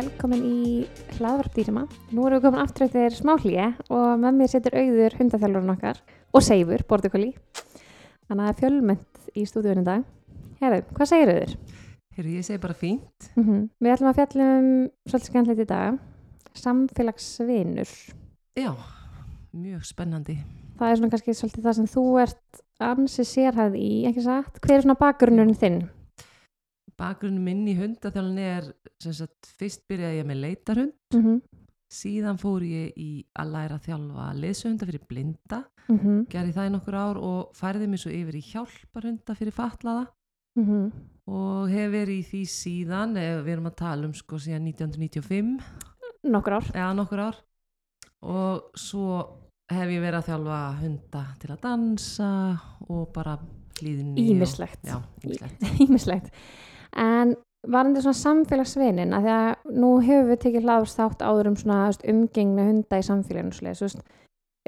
Velkomin í hlaðvarpdýrima. Nú erum við komin aftur eftir smá hlýja og með mér setur auður hundaþjálfurinn okkar og Seifur, bortukoli. Þannig að það er fjölmönd í stúdíunum dag. Herru, hvað segir auður? Herru, ég segi bara fínt. Mm -hmm. Við ætlum að fjallum svolítið skemmtilegt í dag. Samfélagsvinur. Já, mjög spennandi. Það er svona kannski svolítið það sem þú ert ansið sérhæð í, ekki satt? Hver er svona bakgrunnurinn þinn? Bakgrunnum minn í hundaþjálun er, sagt, fyrst byrjaði ég með leitarhund, Mm -hmm. síðan fór ég í að læra að þjálfa leðsöhunda fyrir blinda, Mm -hmm. gerði það í nokkur ár og færði mig svo yfir í hjálparhunda fyrir fatlaða Mhm. og hef verið í því síðan, eh, við erum að tala um sko síðan 1995, Nokkur ár. eða nokkur ár og svo hef ég verið að þjálfa hunda til að dansa og bara. Ímislegt. Ímislegt. En varandi svona samfélagsvinin, að því að nú hefur við tekið hlaðast þátt áður um svona veist, umgengna hunda í samfélaginu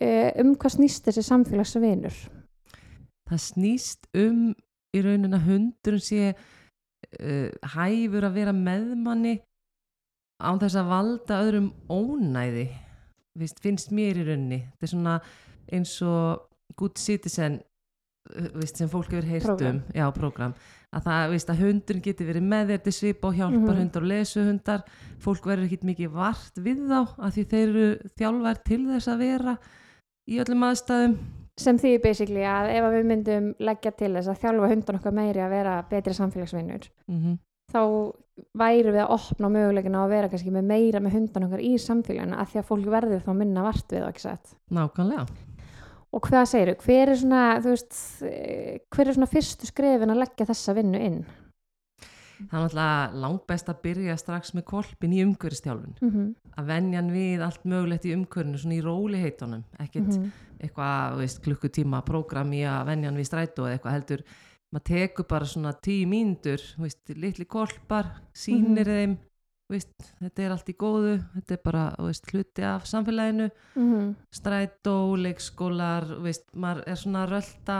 eh, um hvað snýst þessi samfélagsvinur? það snýst um í raunin að hundurinn sé uh, hæfur að vera meðmanni án þess að valda öðrum ónæði Vist, finnst mér í rauninni þetta er svona eins og good citizen vist, sem fólk hefur heyrt um já, program, að það vist, að hundurinn geti verið með þér til svip og hjálpar Mhm. hundar og lesuhundar fólk verður ekkit mikið vart við þá að því þeir eru þjálfar til þess að vera í öllum aðstæðum. Sem því basically að ef við myndum leggja til þess að þjálfa hundan okkar meiri að vera betri samfélagsvinur, mm þá væri við að opna mögulegina að vera kannski með meira með hundan okkar í samfélaginu að því að fólk verður þá minna vart við það ekki sett. nákvæmlega Og hvað segirðu, hver er svona, þú veist, hver er svona fyrstu skrefin að leggja þessa vinnu inn? Það er náttúrulega langt best að byrja strax með kolpin í umhverfistjálfun. Mm Að venja hann við allt mögulegt í umhverfinu, svona í róliheitunum. Ekkert -hmm. eitthvað, þú veist, klukkutíma prógram í að venja hann við strætó eða eitthvað heldur. Maður tekur bara svona tíu mínútur, þú veist, litli kolpar, sýnir þeim, þú veist, þetta er allt í góðu, þetta er bara, veist, hluti af samfélaginu. Mm Strætó, leikskólar, veist, maður er svona rölda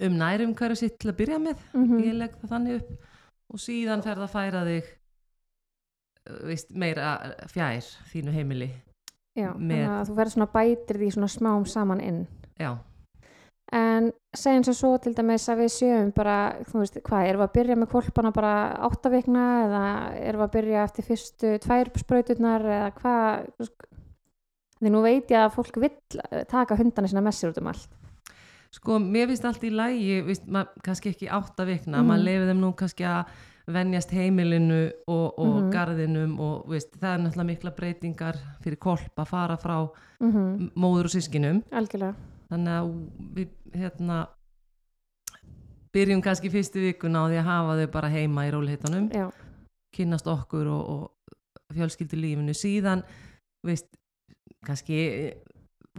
um nærum hverju sitt til að byrja með -hmm. ég legg það þannig upp og síðan fer það að færa þig veist, meira fjær þínu heimili Já, með- þannig að þú verður svona bætir því svona smám saman inn. já, En segjum svo svo til dæmis að við sjöum bara, þú veist, hvað, erum við að byrja með kvolpana bara áttavikna eða erum við að byrja eftir fyrstu tvær sprauturnar eða hvað, því nú veit ég að fólk vill eh, taka hundana sína með sér út um allt. sko, mér finnst allt í lægi veist, mað, kannski ekki átta vikna Mhm. maður lefið þeim nú kannski að venjast heimilinu og, og Mhm. garðinum og veist, það er náttúrulega mikla breytingar fyrir kolp að fara frá Mm m- móður og sískinum Algjörlega. Þannig að við hérna byrjum kannski fyrstu vikuna á því að hafa þau bara heima í róliheitunum Já, kynnast okkur og, og fjölskyldu lífinu síðan veist, kannski eh,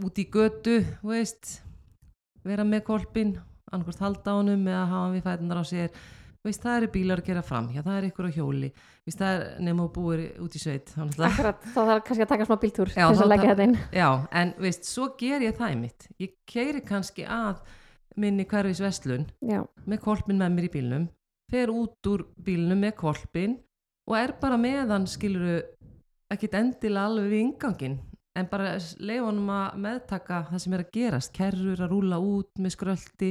út í götu veist, vera með kolpin annarkvært halda honum eða hafa hann við fætunar á sér veist, það eru bílar að gera fram já, það er ykkur á hjóli. Veist, það er nema og búir út í sveit akkurat, þá þarf kannski að taka smá bíltúr Já, þess þá að leggja þarf- þetta inn. Já, en veist, svo ger ég það í mitt. Ég keiri kannski að minni hverfis vestlun Já, með kolpin með mér í bílnum, fer út úr bílnum með kolpin og er bara meðan, skiluru, ekkit endilega alveg við ingangin, en bara leifa honum að meðtaka það sem er að gerast, kerrur að rúla út með skröldi,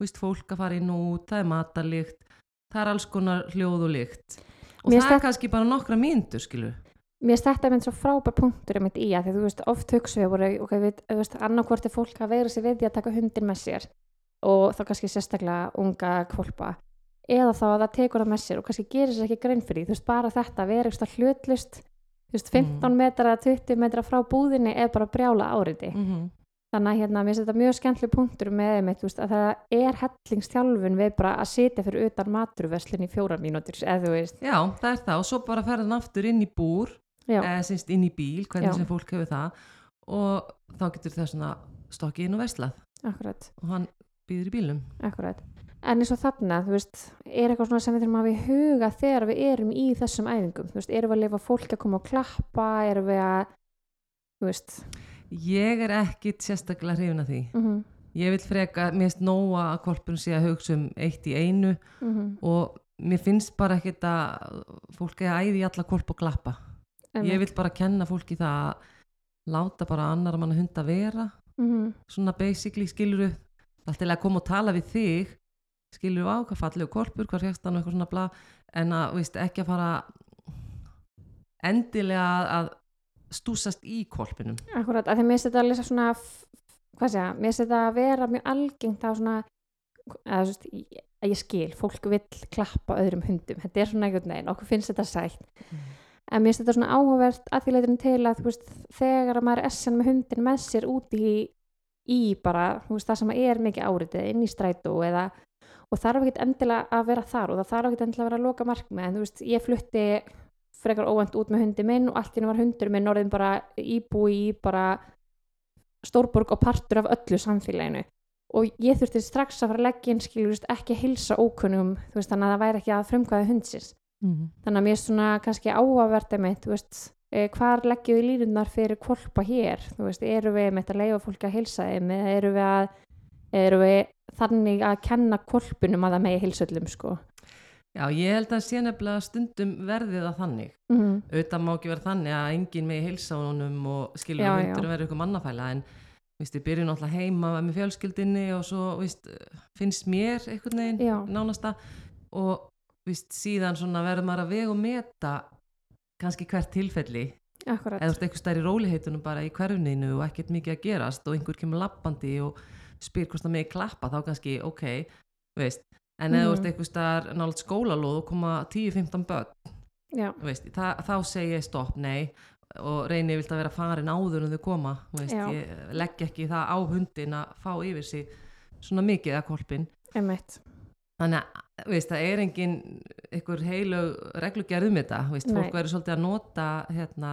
veist, fólk að fara inn og út, það er matarlykt, það er alls konar hljóð og lykt. Og Mér það er kannski bara nokkra mínútur, skiluru. mér finnst þetta mynd svo frábær punktur einmitt í að því að þú veist, oft hugsa við voru, ok, við, þú veist, annarkvort er fólk að veira sér við því að taka hundin með sér og þá kannski sérstaklega unga kvolpa eða þá að það tekur það með sér og kannski gerir sér ekki grein fyrir því, þú veist, bara þetta að vera eitthvað hlutlust, þú veist, 15 Mm. metra, 20 metra frá búðinni er bara brjála áriti. Mm Þannig að hérna, mér finnst þetta mjög skemmtileg punktur með þú veist, að það er hellingstjálfun við bara að sitja fyrir utan maturverslun í fjóra mínútur, eða þú veist, Já, það er það og svo bara ferðan aftur inn í búr eða semst inn í bíl, hvernig Já. sem fólk hefur það og þá getur það svona stokkið inn og verslað akkurat. og hann býður í bílum Akkurat. En eins og þarna, þú veist, er eitthvað svona sem við þurfum að við huga þegar við erum í þessum æfingum? Þú veist, erum við að að að, Ég er ekkit sérstaklega hrifin að því. Mm Ég vil freka, mér finnst nóga að kolpun sé að hugsa um eitt í einu -hmm. og mér finnst bara ekkert að fólk er að æði alla kolp og klappa. Ég vil bara kenna fólki það að láta bara annar manna hunda vera. Mm svona basically skiluru allt til að koma og tala við þig skiluru á hvað fallegu kolpur, hvað fjækst hann og eitthvað svona bla en að veist, ekki að fara endilega að- að stúsast í kolpinum. Akkurat, að því mér finnst þetta alveg svona hvað segja, mér þetta að vera mjög algengt á svona að, veist, að ég skil, fólk vill klappa öðrum hundum, þetta er svona einhvern veginn okkur finnst þetta sætt. En mér þetta svona áhugavert að því leiturinn til að veist, þegar að maður er essan með hundin með sér út í, í bara, veist, það sem er mikið áritið inn í strætó eða og þarf ekkert endilega að vera þar og það þarf ekkert endilega að vera að loka markmið en þú veist, ég flutti frekar óvænt út með hundi minn og allt í henni var hundur minn orðin bara íbúi í bara stórborg og partur af öllu samfélaginu. Og ég þurfti strax að fara að leggja inn skilur, ekki að hilsa ókunnum veist, þannig að það væri ekki að frumkvæða hundsins. Mm. þannig að mér er svona kannski þú veist, eh, hvar leggjum við línunar fyrir kvolpa hér, veist, eru við einmitt að leifa fólki að hilsa þeim eða eru við að eru við þannig að kenna kvolpunum að það megi hilsa öllum sko Já, ég held að sé nefnilega stundum verðið að þannig. Mm. auðvitað má ekki vera þannig að enginn megi heilsa honum og skilja hundur verður ykkur mannafæla en víst, ég byrju náttúrulega heima með fjölskyldinni og svo víst, finnst mér einhvern veginn Já. nánasta. Og víst, síðan svona verður maður að vega og meta kannski hvert tilfelli. Akkurat, eða eitthvað stær í róliheitunum bara í hverfninu og ekkert mikið að gerast og einhver kemur lappandi og spyr hvort það megi klappa þá kannski ok, veist en eða þú ert Mhm. eitthvað stær nált skólalóð og koma 10-15 börn veist, það, þá segi ég stopp, nei. Og reyni vilt að vera farin áður en þau koma veist, ég legg ekki það á hundin að fá yfir sig svona mikið að kolpin þannig að veist, það er engin einhver heilug reglugerð um þetta fólk verður svolítið að nota hérna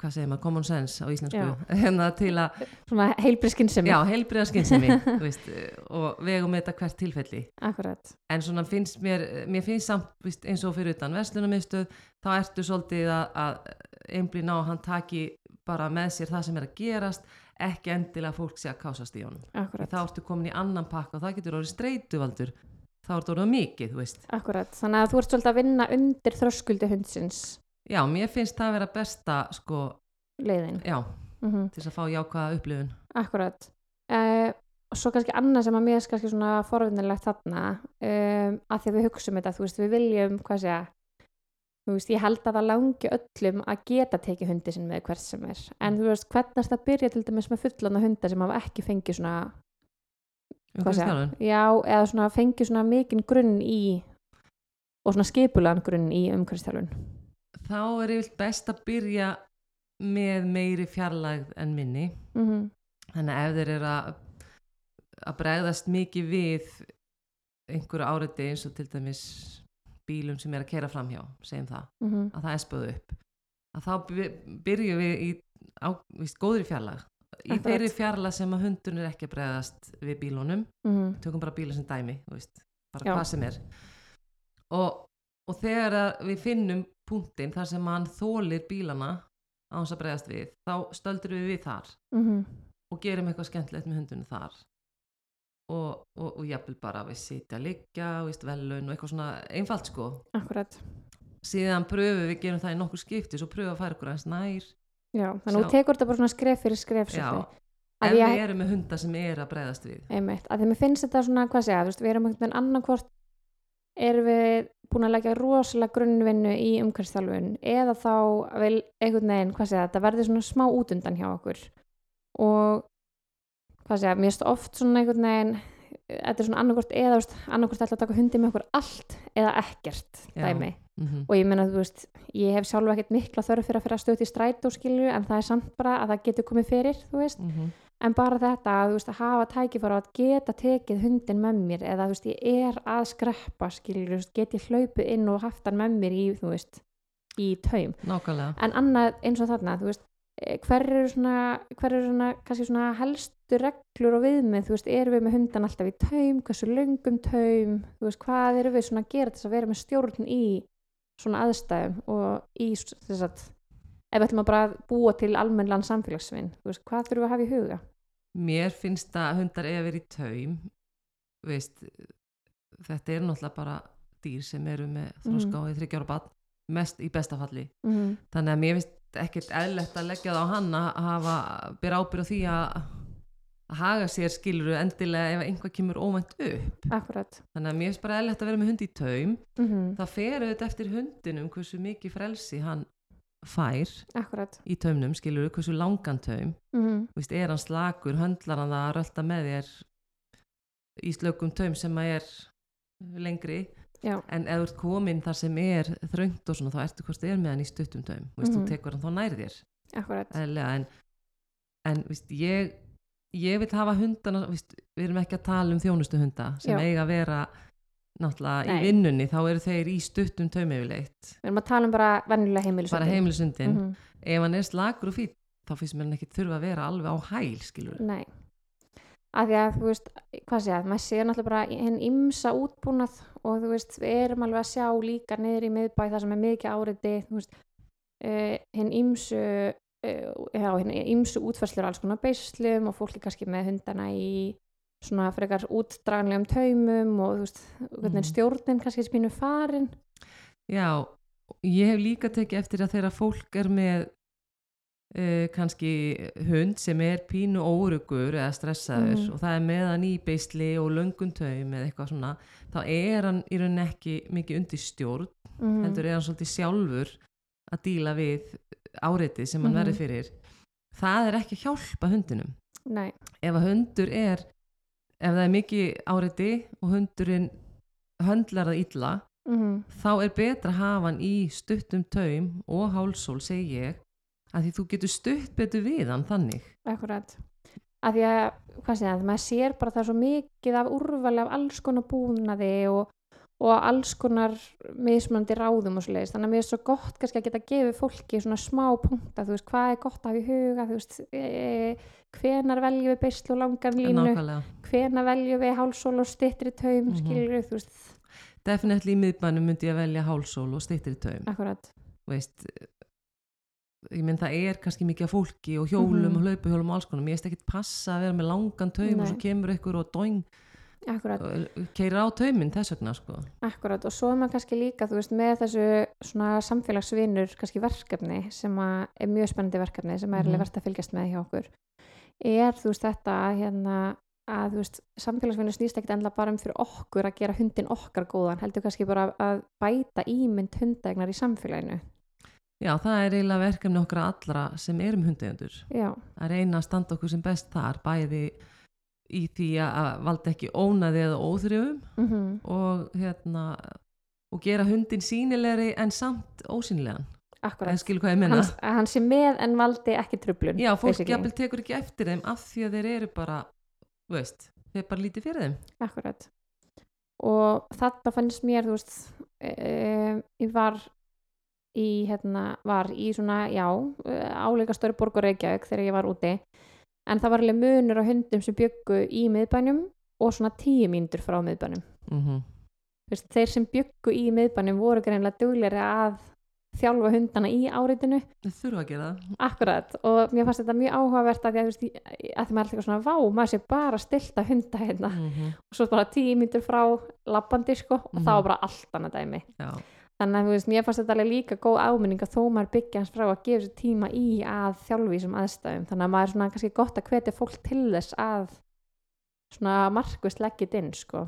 hvað segir maður, common sense á íslensku. Hérna til að, heilbriða skynsemi. Og vegum þetta hvert tilfelli. Akkurat, en svona finnst mér, mér finnst samt víst, eins og fyrir utan verslunarmiðstöð þá ertu svolítið að, að einblína á að hann taki bara með sér það sem er að gerast ekki endilega fólk sé að kásast í honum. Þá ertu komin í annan pakka og það getur orðið streytuvaldur þá ertu orðið mikið, Akkurat, þannig að þú ert svolítið að vinna undir þröskuldi hundsins já, mér finnst það að vera besta sko, leiðin. já, Mm til þess að fá jákvæða upplifun Akkurat. Uh, og svo kannski annað sem að mér er kannski svona forvinnilegt þarna, um, að því að við hugsaum þetta, þú veist, við viljum, hvað segja, þú veist, ég held að það langi öllum að geta tekið hundi sinn með hvert sem er. En þú veist, hvernig er þetta að byrja til dæmis með fullana hunda sem hafa ekki fengið svona, hvað segja, Umhverfisþjálfun? já, eða svona fengið svona mikinn grunn í, og svona skipulegan grunn í umhverfstjálfun. Þá er yfirlt best að byrja með meiri fjarlægð en minni Mm Þannig að ef þeir eru að, að bregðast mikið við einhverju áriði eins og til dæmis bílum sem er að kera framhjá, segjum það, -hmm. að það er spöðu upp, að þá by- byrjum við í á, víst, góðri fjarlag. Í þeirri fjarlag sem að hundurinn er ekki að bregðast við bílunum, Mm tökum bara bíla sem dæmi, veist, bara Já. hvað sem er. Og, og þegar við finnum punktinn þar sem hann þólir bílana á hans að bregðast við, þá stöldur við við þar -hmm. og gerum eitthvað skemmtilegt með hundunum þar. Og, og, og jafnvel bara við sitja að liggja, veist, velun og eitthvað svona einfalt sko. Akkurat. síðan pröfum við, gerum það í nokkur skipti svo pröfum að færa okkur aðeins nær. Já, þannig að þú tekur þetta bara svona skref fyrir skref Já, Að ég, við erum með hunda sem er að breyðast við. Einmitt, að því mér finnst þetta svona, hvað segja, við erum einhvern veginn annarkvort erum við búin að leggja rosalega grunnvinnu í umhverfstálfun eða þá vil einhvern veginn, hvað segja, þetta verður svona smá útundan hjá okkur og hvað segja, mér finnst oft svona einhvern veginn þetta er svona annarkvort eða, annarkvort ætla að taka hundi með okkur allt eða ekkert Já. dæmi mm og ég meina þú veist, ég hef sjálf ekkert mikla þörf fyrir að fyrir að stöða í strætó skilju en það er samt bara að það getur komið fyrir þú veist, -hmm. En bara þetta að, veist, að hafa tækifæra að geta tekið hundin með mér eða veist, ég er að skreppa get ég hlaupið inn og haft hann með mér í, veist, í taum. Nákvæmlega. En annað eins og þarna, eh, hver eru svona, hver eru svona svona helstu reglur og viðmið erum við með hundan alltaf í taum hversu löngum taum, hvað erum við svona að gera þess að vera með stjórn í svona aðstæðum og í þess að ef við ætlum að bara búa til almennlan samfélagsvinn, hvað þurfum við að hafa í huga? mér finnst að hundar eiga vera í taum veist þetta er náttúrulega bara dýr sem eru með þroska og í þryggjára bann mest í bestafalli mm, þannig að mér finnst ekkert eðlegt að leggja það á hann að hafa byrja ábyrð á því að að haga sér skiluru endilega ef einhvað kemur óvænt upp. Akkurat þannig að mér finnst bara eðlegt að vera með hund í taum. Mm það fer auðvitað eftir hundinum hversu mikið frelsi hann fær akkurat í taumnum skiluru, hversu langan taum. Mm, Þú veist, er hann slakur, höndlar hann það að rölda með þér í slökum taum sem að er lengri? Já, en ef þú ert komin þar sem er þröngt og svona þá ertu hvort þið er með hann í stuttum taum. Þú veist, Mhm. þú tekur hann þá nær þér. Eðlilega, en, en víst, ég, ég vil hafa hundana víst, við erum ekki að tala um þjónustu hunda sem Já. eiga að vera náttúrulega Nei. í vinnunni þá eru þeir í stuttum taum yfirleitt. Við erum að tala um bara venjulega heimilisundin bara heimilisundin, Mhm. ef hann er slakur og fýtt þá finnst mér hann ekki þurfa að vera alveg á hæl skilur Nei, af því að þú veist, hvað sé að, maður sé náttúrulega bara hinn ymsa útbúnað og þú veist, við erum alveg að sjá líka niður í miðbæ það sem er mikið áriði, uh, hinn ymsu, uh, já, hinn ymsu útfærslur alls konar beislum og fólki kannski með hundana í svona frekar útdraganlegum taumum og þú veist, hvernig Mhm. stjórnin kannski spínu farin. Já, ég hef líka tekið eftir að þegar fólk er með uh, kannski hund sem er pínu órugur eða stressaður Mhm. og það er með hann í beisli og löngun taum eða eitthvað svona, þá er hann í rauninni ekki mikið undir stjórn, Mm heldur er hann svolítið sjálfur að díla við áreitið sem hann Mhm. verður fyrir. Það er ekki að hjálpa hundinum. Nei, Ef að hundur er, ef það er mikið áreiti og hundurinn höndlar það illa, mm þá er betra að hafa hann í stuttum taum og hálsól segi ég að því þú getur stutt betur við hann þannig Akkurat. Af því að, hvað segja, maður sér bara það svo mikið af úrvali af alls konar búnaði og, og alls konar mismunandi ráðum og svo leiðist. Þannig að mér er svo gott kannski að geta gefið fólki svona smá punkta, þú veist, hvað er gott að hafa í huga, þú veist, e, hvenar veljum við beisl og langan línu, hvenar veljum við hálsól og styttri taum, Mhm. skilur þú veist, definitely í miðbænum myndi ég að velja hálsól og styttri taum akkurat. Veist ég minn það er kannski mikið af fólki og hjólum Mhm. og hlaupahjólum og alls konar, mér er ekkert passa að vera með langan taum og svo Nei. kemur ykkur og dóing. Keira á tauminn þess vegna sko. Akkurat og svo er maður kannski líka veist með þessu samfélagsvinur verkefni sem er mjög spennandi verkefni sem er alveg verðt að fylgjast með hjá okkur er þú veist þetta hérna að veist samfélagsvinur snýst ekkert endla bara um fyrir okkur að gera hundin okkar góðan heldur kannski bara að bæta ímynd hundægnar í samfélaginu. Já, það er eiginlega verkefni okkar allra sem erum hundegjöndur Já, að reyna að standa okkur sem best þar bæði í því að valda ekki ónaði eða óþrjöfum mm og hérna og gera hundin sínilegri en samt ósýnilegan. En skilur hvað ég menna Hans, hann sé með en valdi ekki trublun já, fólk jafnvel tekur ekki eftir þeim af því að þeir eru bara veist, þeir bara lítið fyrir þeim. Akkurat. Og þarna fannst mér, þú veist, um, ég var í, hérna, var í svona, já, áleika störu borgur Reykjavík þegar ég var úti. En það var alveg munur á hundum sem byggu í miðbænum og svona tíu mínútur frá miðbænum. mm Þú Veist, þeir sem byggu í miðbænum voru greinlega dugleri að þjálfa hundana í áreitinu. þeir þurfa að gera það Akkurat. Og mér fannst þetta mjög áhugavert að að, að því maður er alltaf svona, vá, maður sé bara stilta hunda hérna mm og svo bara tíu mínútur frá lappandi sko og Mhm. það var bara allt annað dæmi já, þannig að þú veist, mér fannst þetta alveg líka góð áminning að þó maður byggja hans frá að gefa sér tíma í að þjálfi þessum aðstæðum. Þannig að maður er svona kannski gott að hvetja fólk til þess að svona markvist leggit inn sko.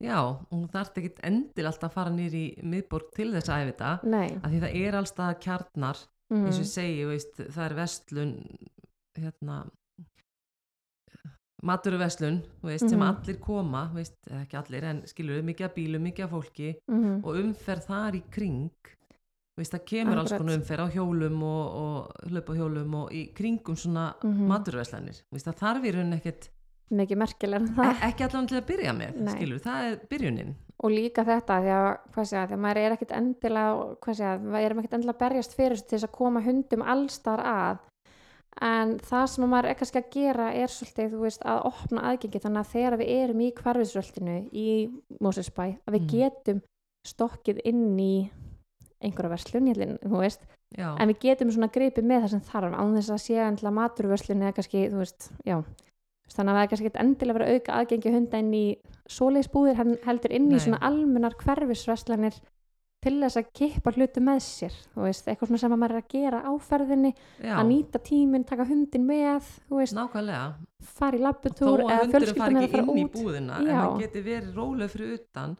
Já, og þú þarft ekki endil alltaf að fara nýr í miðborg til þess að nei. af því það er allstað kjarnar mm. eins og ég segi, veist, það er vestlun hérna maturuverslun veist, sem Mhm. allir koma veist, ekki allir en skilur mikið af bílum, mikið af fólki mm. og umferð þar í kring veist, það kemur alls Akkurat. konar umferð á hjólum og, og hlaupahjólum og í kringum svona mm maturverslanir veist, það þarf í raunin ekkert mikið merkilega en það e- ekki allan til að byrja með Nei. skilur, það er byrjunin og líka þetta því að, segja, því að maður er ekkit endilega segja, erum ekkit endilega að berjast fyrir þess að koma hundum allstar að en það sem maður er kannski að gera er svolítið, þú veist, að opna aðgengi þannig að þegar við erum í hverfisröltinu í Mósesbæ, að við Mhm. getum stokkið inn í einhverja verslun, en við getum svona gripið með það sem þarf án þess að sé endilega maturverslun eða kannski, þú veist, þannig að það er kannski endilega verið að auka aðgengi hunda inn í svoleiðsbúðir hann heldur inn í Nei. svona almennar hverfisverslanir til þess að kippa hluti með sér veist, eitthvað sem að maður er að gera áferðinni já, að nýta tíminn, taka hundin með veist, nákvæmlega. fara í labbutúr eða hundurinn fjölskyldan fari er að ekki fara inn í út. búðina en Já. hann geti verið róleg fyrir utan.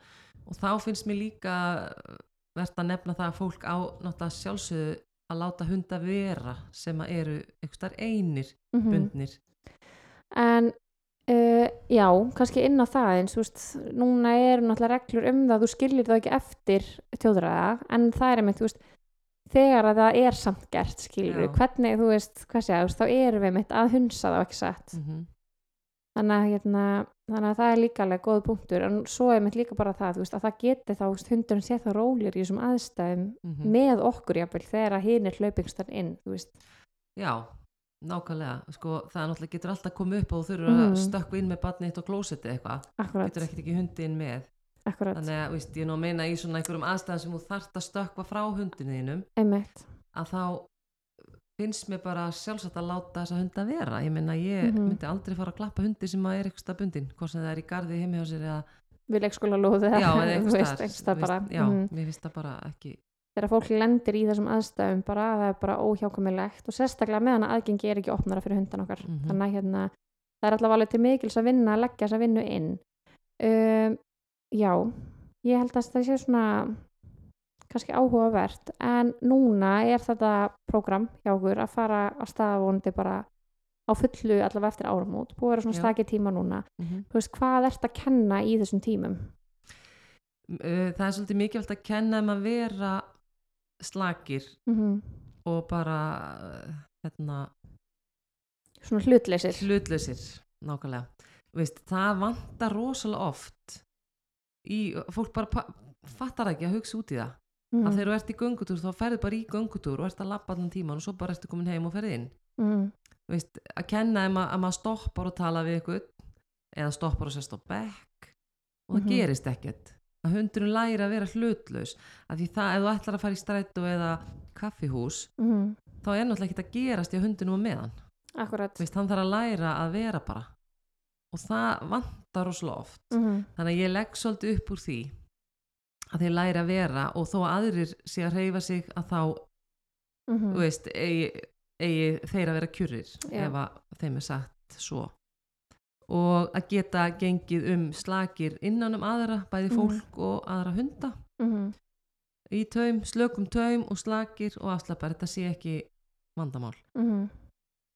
Og þá finnst mér líka verðt að nefna það að fólk á náttúrulega sjálfsögðu að láta hunda vera sem að eru eitthvað einir Mhm. bundnir. En uh, já, kannski inn á það eins, þú veist, núna eru náttúrulega reglur um það, þú skilir það ekki eftir tjóðræða, en það er einmitt, þú veist þegar að það er samt gert skilur Já. hvernig, þú veist, hvað sé, þú veist, þá erum við mitt að hunsa það ekki satt mm þannig að, hérna, þannig að það er líka alveg góð punktur, en svo er mitt líka bara það, þú veist, að það geti þá, þú hundurinn sé það rólir í þessum aðstæðum -hmm. með okkur jafnvel þegar að hinn er hlaupingstar inn, þú veist, Já, nákvæmlega sko, það náttúrulega getur alltaf komið upp og þú þurfur Mhm. að stökkva inn með barnið eitt á klósetti eitthvað, getur ekkert ekki hundin með. Akkurat, þannig að veist, ég nú meina í svona einhverjum aðstæðum sem þú þarft að stökkva frá hundinniðinum einmitt, að þá finnst mér bara sjálfsagt að láta þessa hunda vera. Ég meina ég Mhm. myndi aldrei fara að klappa hundi sem að er eitthvað bundin hvort sem það er í garði heimi hjá sér eða, við leikskóla lóðu já, eða þú eitthvað veist, þú bara, já, mhm. mér finnst það bara ekki þegar fólk lendir í þessum aðstæðum bara, það er bara óhjákomilegt og sérstaklega meðan að aðgengi er ekki opnara fyrir hundan okkar. Mhm. þannig að hérna, það er allavega alveg til mikils að vinna að leggja þessa vinnu inn. Um, já ég held að það sé svona kannski áhugavert. En núna er þetta prógram hjá okkur að fara að staða vonandi bara á fullu allavega eftir áramót. Búið að vera svona Já. stakið tíma núna. Mm þú veist, hvað ert að kenna í þessum tímum? Það er svolítið mikilvægt að kenna um að vera slakir mm og bara hérna, svona hlutleysir hlutlausir nákvæmlega Veist, það vantar rosalega oft í, fólk bara fattar ekki að hugsa út í það mm. að þegar þú ert í göngutúr þá ferðu bara í göngutúr og ert að labba allan tíman og svo bara ertu komin heim og ferði inn mm. Veist, að kenna um að, að maður stoppar og tala við ykkur eða stoppar og sest á bekk og það Mhm. gerist ekkert að hundurinn læri að vera hlutlaus af því það ef þú ætlar að fara í strættu eða kaffihús Mm. þá er náttúrulega ekkert að gerast í að hundinum á meðan akkurat Veist, hann þarf að læra að vera bara og það vantar rosalega oft mm. þannig að ég legg svolítið upp úr því að þeir læra að vera og þó að aðrir sé að reyfa sig að þá, Mm. þú veist, eigi, eigi þeir að vera kjurir Já. ef að þeim er sagt svo og að geta gengið um slakir innan um aðra, bæði Mhm. fólk og aðra hunda Mm. í taum, slökum taum og slakir og afslapar, þetta sé ekki vandamál Mm.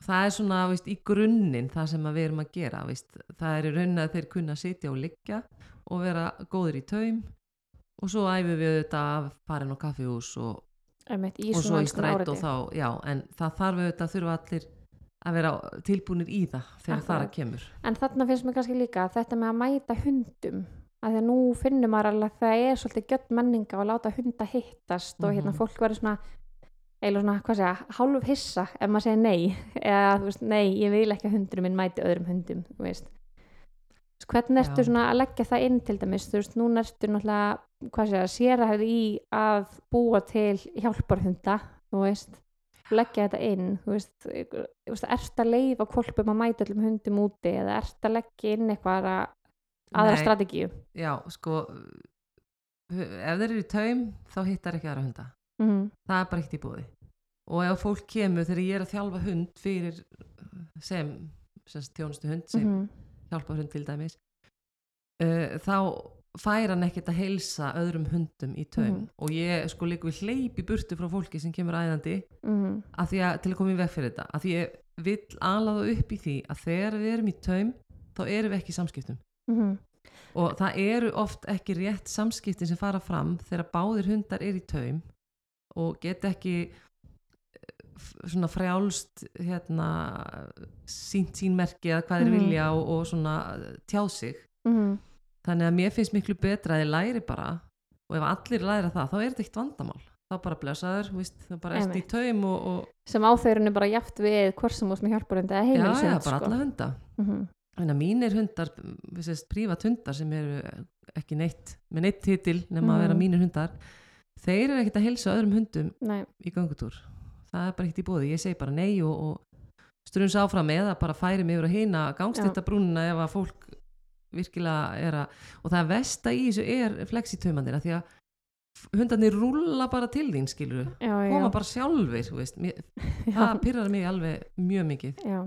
það er svona veist, í grunninn það sem við erum að gera veist. það er í raunin að þeir kunna sitja og liggja og vera góðir í taum og svo æfum við þetta að fara inn á kaffihús og, og svo í alls konar stræt og þá já, en það þarf auðvitað að þurfa allir að vera tilbúinir í það þegar það Akkurat. að kemur en þarna finnst mér kannski líka þetta með að mæta hundum að því að nú finnum maður alveg að það er svolítið gött menninga að láta hunda hittast og hérna Mhm. fólk verður svona eiginlega svona, hvað segja, hálf hissa ef maður segir nei, eða þú veist, nei ég vil ekki að hundurinn minn mæti öðrum hundum þú veist hvernig ertu Já. svona að leggja það inn til dæmis, þú veist, núna ertu náttúrulega hvað segja, sér að í að búa til hjálparhunda þú veist, leggja þetta inn þú veist, ertu að leifa kolpum að mæta öllum hundum úti eða ertu að leggja inn eitthvað aðra Nei. strategíu já, sko ef þeir eru í taum þá hittar ekki aðra hunda mm það er bara ekkert í búði og ef fólk kemur þegar ég er að þjálfa hund fyrir sem, sem tjónustu hund sem -hmm. hjálpa hund til dæmis uh, þá fær hann ekkert að heilsa öðrum hundum í taum Mhm. og ég sko líka við hleyp í burtu frá fólki sem kemur æðandi Mm að því að, til að koma í veg fyrir þetta að því ég vill alaða upp í því að þegar við erum í taum þá erum við ekki í samskiptum -hmm. og það eru oft ekki rétt samskiptin sem fara fram þegar báðir hundar er í taum og get ekki eh, svona frjálst hérna sínt sínmerki eða hvað þeir Mhm. vilja og, og svona eh, tjáð sig Mm þannig að mér finnst miklu betra að ég læri bara og ef allir læra það þá er þetta eitt vandamál þá bara blessaður, víst, þá bara erst í taum og, og sem áþeirinu bara jaft við hvort sem úr sem hjálparhund eða já, já, bara sko. alla hunda mm Þannig að mínir hundar, sést prívat hundar sem eru ekki neitt, með neitt titil nema að vera Mhm. mínir hundar, þeir eru ekkert að helsa öðrum hundum Nei, í göngutúr. Það er bara ekkert í bóði. Ég segi bara nei og, og, struns áfram eða bara færi mig yfir að hýna gangstýttabrúnina ef að fólk virkilega er að og það versta í þessu er flexitaumandir því að hundarnir rúlla bara til þín skilur koma bara sjálfur það pyrrar mig alveg mjög mikið. Já.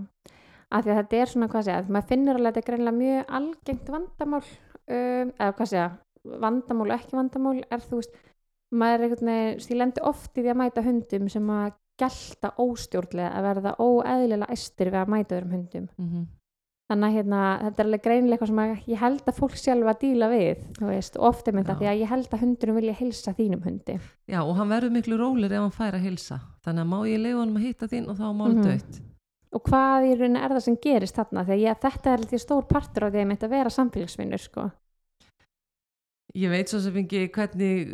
Af því að þetta er svona, hvað segja, maður finnur alveg að þetta er greinlega mjög algengt vandamál um, eða hvað segja, vandamál og ekki vandamál er þú veist, maður er einhvern veginn, ég lendi oft í því að mæta hundum sem að gelta óstjórnlega að verða óeðlilega æstir við að mæta öðrum hundum. Mm -hmm. Þannig að hérna, þetta er alveg greinilega eitthvað sem ég held að fólk sjálfa að díla við veist, og oft er mynda Já. því að ég held að hundurum vilja hilsa þínum hundi Já, og hann verður miklu rólir ef hann fær að hilsa þannig að má ég leifa hann að hitta þín og þá má hann Mhm. dött og hvað í rauninni er það sem gerist þarna að ég, þetta er litið stór partur á því að ég myndi að vera samfélagsvinnur sko. Ég veit svo sem ekki hvernig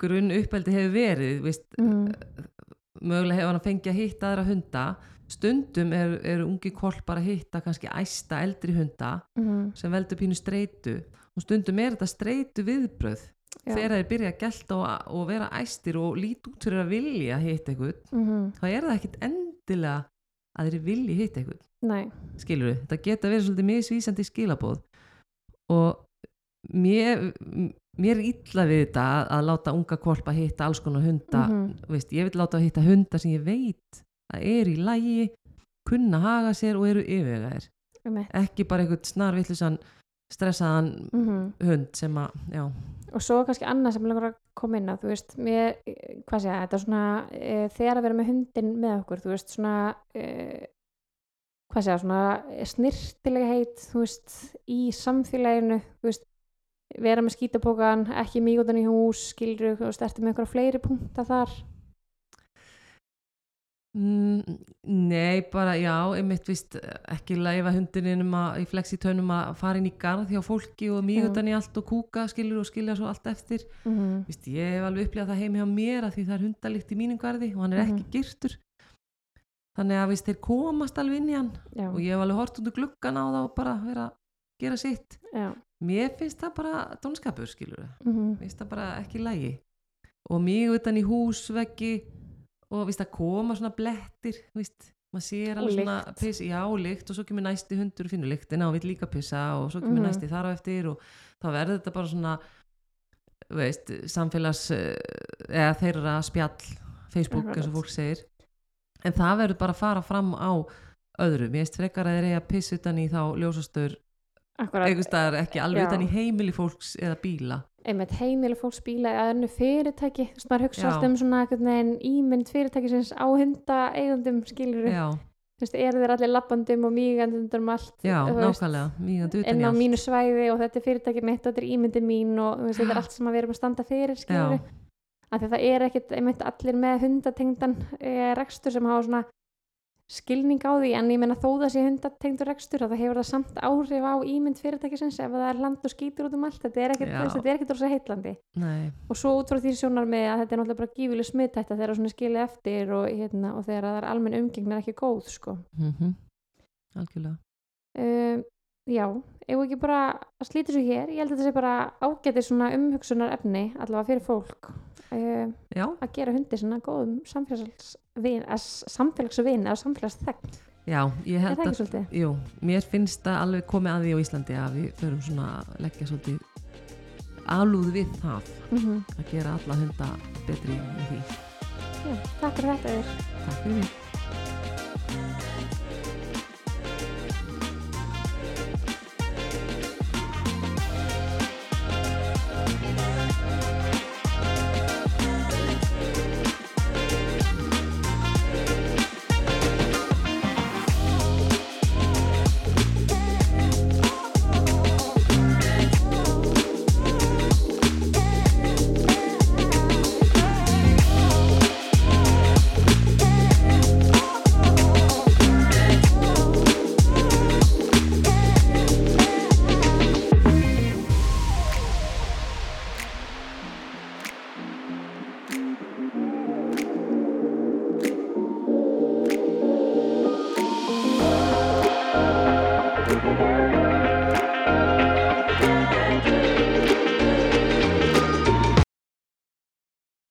grunn uppeldi hefur verið veist, mm. mögulega hefur hann fengið að hitta aðra hunda stundum eru er ungi kolpar að hitta kannski æsta eldri hunda Mm. sem veldur pínu streitu. Og stundum er þetta streitu viðbröð Já. þegar þeir byrja að gelta og, og vera æstir og lít út fyrir að vilja hitta einhvern Mm þá er það ekkit endilega að þeir vilji hitta Nei, skilur við, þetta geta verið svolítið misvísandi skilabóð og mér, mér er illa við þetta að, láta unga kolpa hitta alls konar hunda. Mhm. veist, ég vil láta hitta hunda sem ég veit að er í lægi kunna haga sér og eru yfirvegaðir. Ekki bara einhvern snarvillusan stressaðan mm hund sem að, já, og svo kannski annað sem ég langar að koma inn á þú veist, mér, eh, hvað segja, þetta er svona e, þegar að vera með hundin með okkur þú veist, svona e, hvað segja, svona snirtilega heit, þú veist í samfélaginu, þú veist vera með skítapókan, ekki mýgótan í hús skilur, þú veist, ertu með einhverja fleiri punkta þar Mm, nei, bara já, einmitt vist ekki læfa hundininum að, í flexitönum að fara inn í garð hjá fólki og mýgutan í allt og kúka skilur og skilja svo allt eftir. Mm -hmm. Vist, ég hef alveg upplegað það heim hjá mér að því það er hundalikt í mínum garði og hann er ekki Mhm. girtur. Þannig að vist, þeir komast alveg inn í hann já, og ég hef alveg hort úr gluggan á það og bara vera að gera sitt. Já, mér finnst það bara dónskapur skilur mm -hmm. finnst það bara ekki lægi og mýgutan í húsveggi og vist, að koma svona blettir vist, maður sér alveg svona piss, já, lykt og svo kemur næsti hundur og finnur lyktina og vil líka pissa og svo kemur Mhm. næsti þar á eftir og þá verður þetta bara svona veist, samfélags eh, eða þeirra spjall Facebook eins og fólk segir. En það verður bara að fara fram á öðru, mér finnst frekar að þeir eiga piss utan í þá ljósastur einhvers staðar ekki alveg Já. utan í heimili fólks eða bíla einmitt heimili fólks bíla eða önnu fyrirtæki. Þú veist, maður hugsa alltaf um svona veginn ímynd fyrirtækisins á hunda eigundum skilur þú veist, eru þeir allir lappandum og mýgandum um allt já, veist, í á mínu svæði og þetta er fyrirtæki mitt og þetta er ímyndi mín og veist, þetta er allt sem við erum að standa fyrir skilur af því að það er ekkit einmitt allir með hundatengdan e, rekstur sem hafa svona skilning á því en ég meina þó það sé hundatengdur rekstur þá hefur það samt áhrif á ímynd fyrirtækisins ef það er land og skítur út um allt. Þetta er er ekkit rosa heitlandi Nei, og svo út frá því sjónar með að þetta er náttúrulega bara gífileg smittætta þegar svona skilja eftir og, hérna, og þegar það er almenn umgengn er ekki góð sko. mm algjörlega. Um, já, ef ekki bara að slíta svo hér, ég held að þetta sé bara ágætið svona umhugsunar efni allavega fyrir fólk Já, að gera hundi svona góðum samfélagsvin að samfélagsvin eða samfélagsþegn, já, ég held að svolítið? Jú, mér finnst það alveg komið að því á Íslandi að við förum svona að leggja svolítið alúð við það Mm að gera alla hunda betri í því. Já, takk fyrir þetta Eir. Takk fyrir mig.